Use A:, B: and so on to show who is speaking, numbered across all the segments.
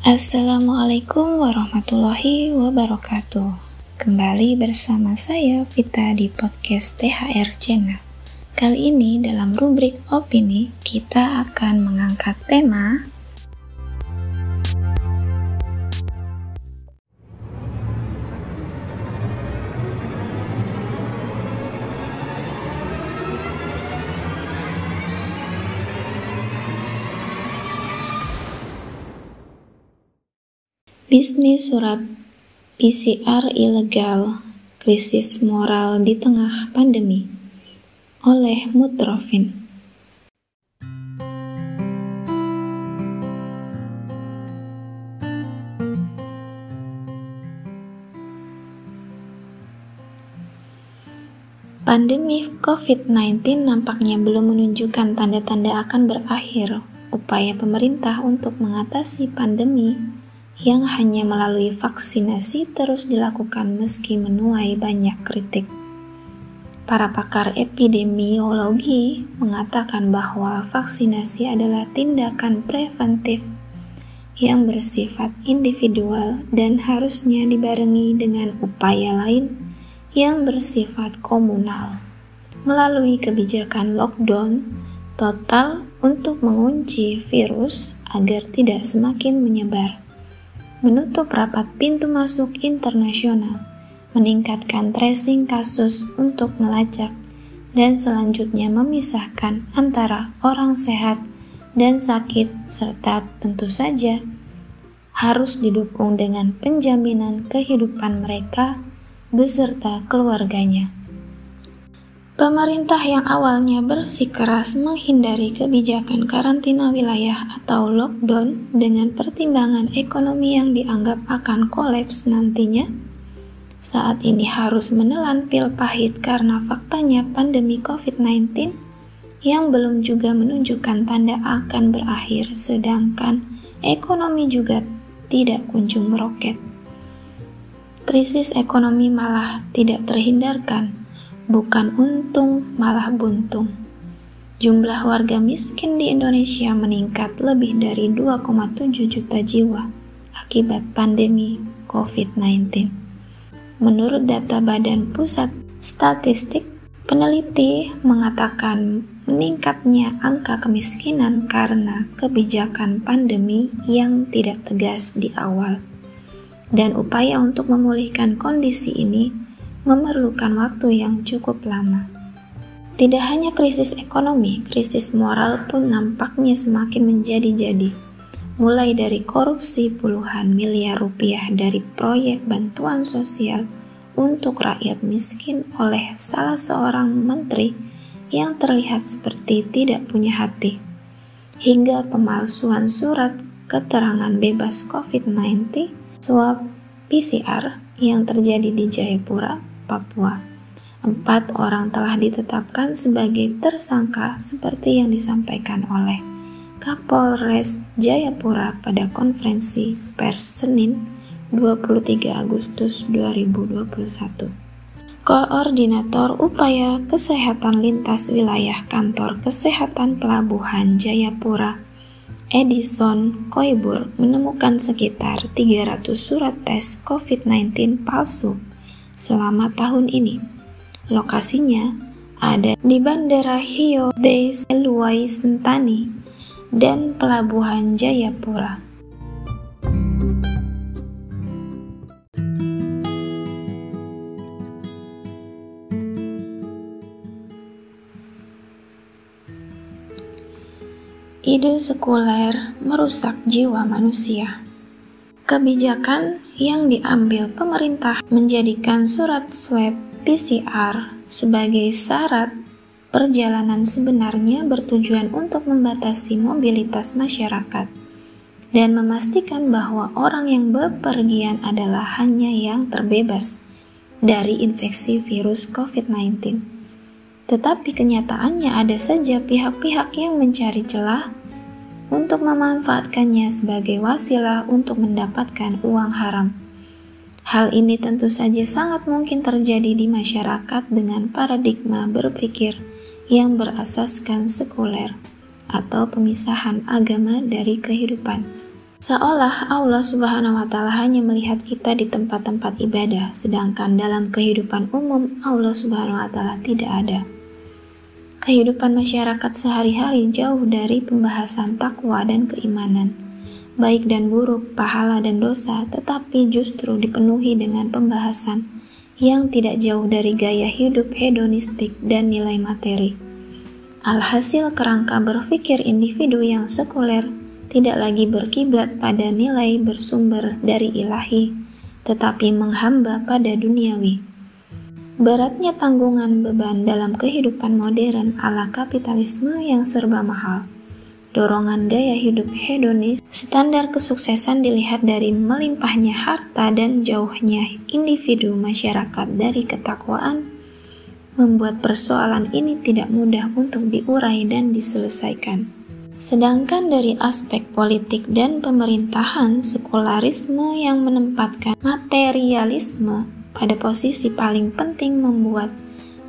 A: Assalamualaikum warahmatullahi wabarakatuh. Kembali bersama saya Vita di podcast THR Channel. Kali ini dalam rubrik opini kita akan mengangkat tema Bisnis surat PCR ilegal, krisis moral di tengah pandemi oleh Mutrofin. Pandemi COVID-19 nampaknya belum menunjukkan tanda-tanda akan berakhir. Upaya pemerintah untuk mengatasi pandemi yang hanya melalui vaksinasi terus dilakukan meski menuai banyak kritik. Para pakar epidemiologi mengatakan bahwa vaksinasi adalah tindakan preventif yang bersifat individual dan harusnya dibarengi dengan upaya lain yang bersifat komunal melalui kebijakan lockdown total untuk mengunci virus agar tidak semakin menyebar menutup rapat pintu masuk internasional, meningkatkan tracing kasus untuk melacak, dan selanjutnya memisahkan antara orang sehat dan sakit, serta tentu saja harus didukung dengan penjaminan kehidupan mereka beserta keluarganya. Pemerintah yang awalnya bersikeras menghindari kebijakan karantina wilayah atau lockdown dengan pertimbangan ekonomi yang dianggap akan kolaps nantinya, saat ini harus menelan pil pahit karena faktanya pandemi COVID-19 yang belum juga menunjukkan tanda akan berakhir, sedangkan ekonomi juga tidak kunjung meroket. Krisis ekonomi malah tidak terhindarkan bukan untung malah buntung. Jumlah warga miskin di Indonesia meningkat lebih dari 2,7 juta jiwa akibat pandemi COVID-19. Menurut data Badan Pusat Statistik, peneliti mengatakan meningkatnya angka kemiskinan karena kebijakan pandemi yang tidak tegas di awal. Dan upaya untuk memulihkan kondisi ini memerlukan waktu yang cukup lama. Tidak hanya krisis ekonomi, krisis moral pun nampaknya semakin menjadi-jadi. Mulai dari korupsi puluhan miliar rupiah dari proyek bantuan sosial untuk rakyat miskin oleh salah seorang menteri yang terlihat seperti tidak punya hati, hingga pemalsuan surat keterangan bebas COVID-19 swab PCR yang terjadi di Jayapura Papua. Empat orang telah ditetapkan sebagai tersangka seperti yang disampaikan oleh Kapolres Jayapura pada konferensi pers Senin 23 Agustus 2021. Koordinator Upaya Kesehatan Lintas Wilayah Kantor Kesehatan Pelabuhan Jayapura Edison Koibur menemukan sekitar 300 surat tes COVID-19 palsu selama tahun ini. Lokasinya ada di Bandara Hio de Seluai Sentani dan Pelabuhan Jayapura. Ide sekuler merusak jiwa manusia. Kebijakan yang diambil pemerintah menjadikan surat swab PCR sebagai syarat perjalanan sebenarnya bertujuan untuk membatasi mobilitas masyarakat dan memastikan bahwa orang yang bepergian adalah hanya yang terbebas dari infeksi virus COVID-19. Tetapi kenyataannya ada saja pihak-pihak yang mencari celah untuk memanfaatkannya sebagai wasilah untuk mendapatkan uang haram. Hal ini tentu saja sangat mungkin terjadi di masyarakat dengan paradigma berpikir yang berasaskan sekuler atau pemisahan agama dari kehidupan. Seolah Allah Subhanahu wa Ta'ala hanya melihat kita di tempat-tempat ibadah, sedangkan dalam kehidupan umum Allah Subhanahu wa Ta'ala tidak ada. Kehidupan masyarakat sehari-hari jauh dari pembahasan takwa dan keimanan, baik dan buruk, pahala dan dosa, tetapi justru dipenuhi dengan pembahasan yang tidak jauh dari gaya hidup hedonistik dan nilai materi. Alhasil kerangka berpikir individu yang sekuler tidak lagi berkiblat pada nilai bersumber dari ilahi, tetapi menghamba pada duniawi. Beratnya tanggungan beban dalam kehidupan modern ala kapitalisme yang serba mahal. Dorongan gaya hidup hedonis, standar kesuksesan dilihat dari melimpahnya harta dan jauhnya individu masyarakat dari ketakwaan, membuat persoalan ini tidak mudah untuk diurai dan diselesaikan. Sedangkan dari aspek politik dan pemerintahan, sekularisme yang menempatkan materialisme pada posisi paling penting membuat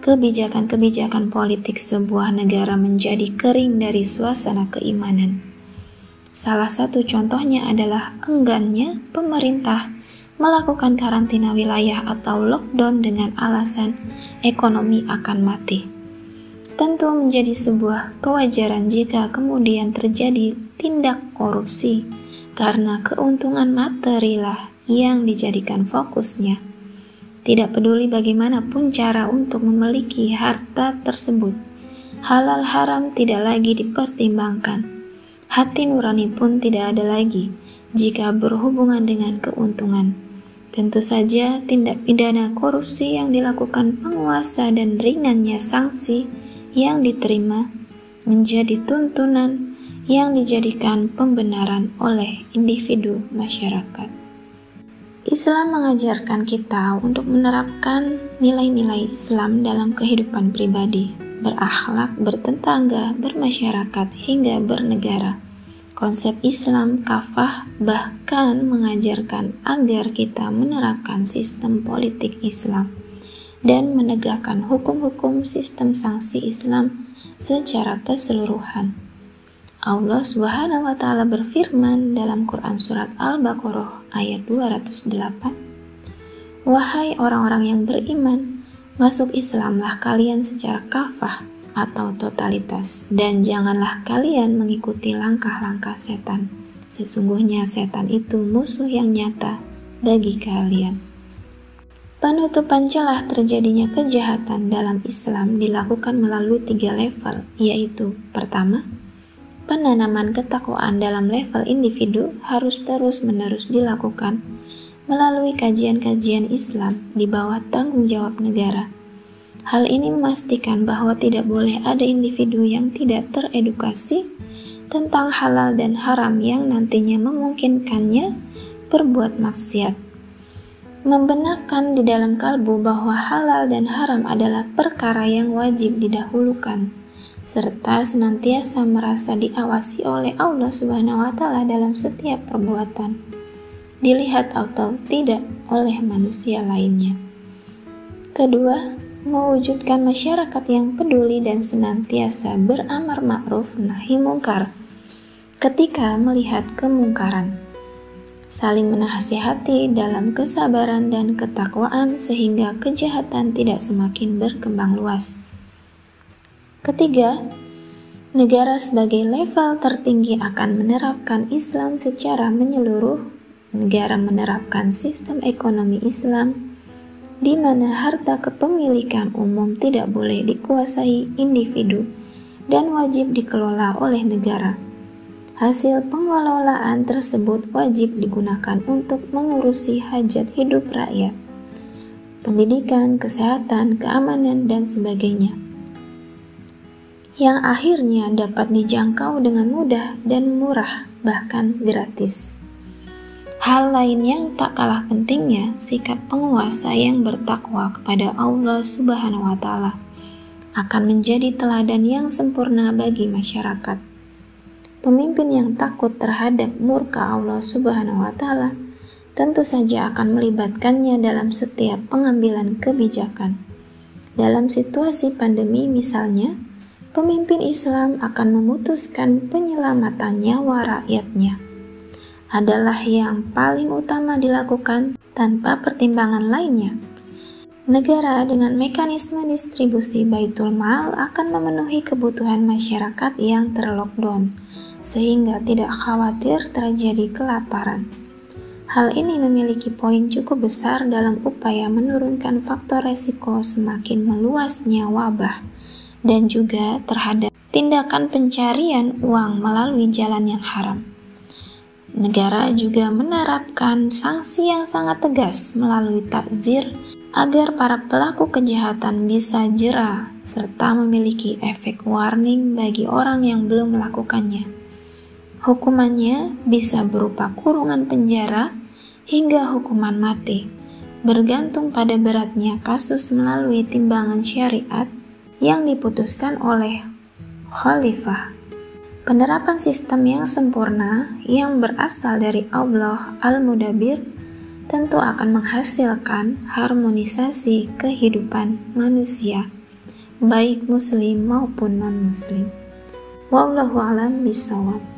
A: kebijakan-kebijakan politik sebuah negara menjadi kering dari suasana keimanan. Salah satu contohnya adalah enggannya pemerintah melakukan karantina wilayah atau lockdown dengan alasan ekonomi akan mati. Tentu menjadi sebuah kewajaran jika kemudian terjadi tindak korupsi karena keuntungan materi lah yang dijadikan fokusnya. Tidak peduli bagaimanapun cara untuk memiliki harta tersebut, halal haram tidak lagi dipertimbangkan. Hati nurani pun tidak ada lagi jika berhubungan dengan keuntungan. Tentu saja tindak pidana korupsi yang dilakukan penguasa dan ringannya sanksi yang diterima menjadi tuntunan yang dijadikan pembenaran oleh individu masyarakat. Islam mengajarkan kita untuk menerapkan nilai-nilai Islam dalam kehidupan pribadi, berakhlak, bertetangga, bermasyarakat, hingga bernegara. Konsep Islam kafah bahkan mengajarkan agar kita menerapkan sistem politik Islam dan menegakkan hukum-hukum sistem sanksi Islam secara keseluruhan. Allah Subhanahu wa taala berfirman dalam Quran surat Al-Baqarah ayat 208, "Wahai orang-orang yang beriman, masuk Islamlah kalian secara kafah atau totalitas dan janganlah kalian mengikuti langkah-langkah setan. Sesungguhnya setan itu musuh yang nyata bagi kalian." Penutupan celah terjadinya kejahatan dalam Islam dilakukan melalui tiga level, yaitu pertama, penanaman ketakwaan dalam level individu harus terus-menerus dilakukan melalui kajian-kajian Islam di bawah tanggung jawab negara. Hal ini memastikan bahwa tidak boleh ada individu yang tidak teredukasi tentang halal dan haram yang nantinya memungkinkannya berbuat maksiat membenarkan di dalam kalbu bahwa halal dan haram adalah perkara yang wajib didahulukan, serta senantiasa merasa diawasi oleh Allah Subhanahu wa Ta'ala dalam setiap perbuatan, dilihat atau tidak oleh manusia lainnya. Kedua, mewujudkan masyarakat yang peduli dan senantiasa beramar ma'ruf nahi mungkar ketika melihat kemungkaran saling menasihati dalam kesabaran dan ketakwaan sehingga kejahatan tidak semakin berkembang luas. Ketiga, negara sebagai level tertinggi akan menerapkan Islam secara menyeluruh. Negara menerapkan sistem ekonomi Islam di mana harta kepemilikan umum tidak boleh dikuasai individu dan wajib dikelola oleh negara Hasil pengelolaan tersebut wajib digunakan untuk mengurusi hajat hidup rakyat, pendidikan, kesehatan, keamanan, dan sebagainya. Yang akhirnya dapat dijangkau dengan mudah dan murah, bahkan gratis. Hal lain yang tak kalah pentingnya, sikap penguasa yang bertakwa kepada Allah Subhanahu wa Ta'ala akan menjadi teladan yang sempurna bagi masyarakat. Pemimpin yang takut terhadap murka Allah Subhanahu wa Ta'ala tentu saja akan melibatkannya dalam setiap pengambilan kebijakan. Dalam situasi pandemi, misalnya, pemimpin Islam akan memutuskan penyelamatan nyawa rakyatnya. adalah yang paling utama dilakukan tanpa pertimbangan lainnya. Negara dengan mekanisme distribusi baitul mal akan memenuhi kebutuhan masyarakat yang terlockdown, sehingga tidak khawatir terjadi kelaparan. Hal ini memiliki poin cukup besar dalam upaya menurunkan faktor resiko semakin meluasnya wabah dan juga terhadap tindakan pencarian uang melalui jalan yang haram. Negara juga menerapkan sanksi yang sangat tegas melalui takzir agar para pelaku kejahatan bisa jera serta memiliki efek warning bagi orang yang belum melakukannya. Hukumannya bisa berupa kurungan penjara hingga hukuman mati, bergantung pada beratnya kasus melalui timbangan syariat yang diputuskan oleh khalifah. Penerapan sistem yang sempurna yang berasal dari Allah Al-Mudabir tentu akan menghasilkan harmonisasi kehidupan manusia, baik muslim maupun non-muslim. Wallahu alam bisawab.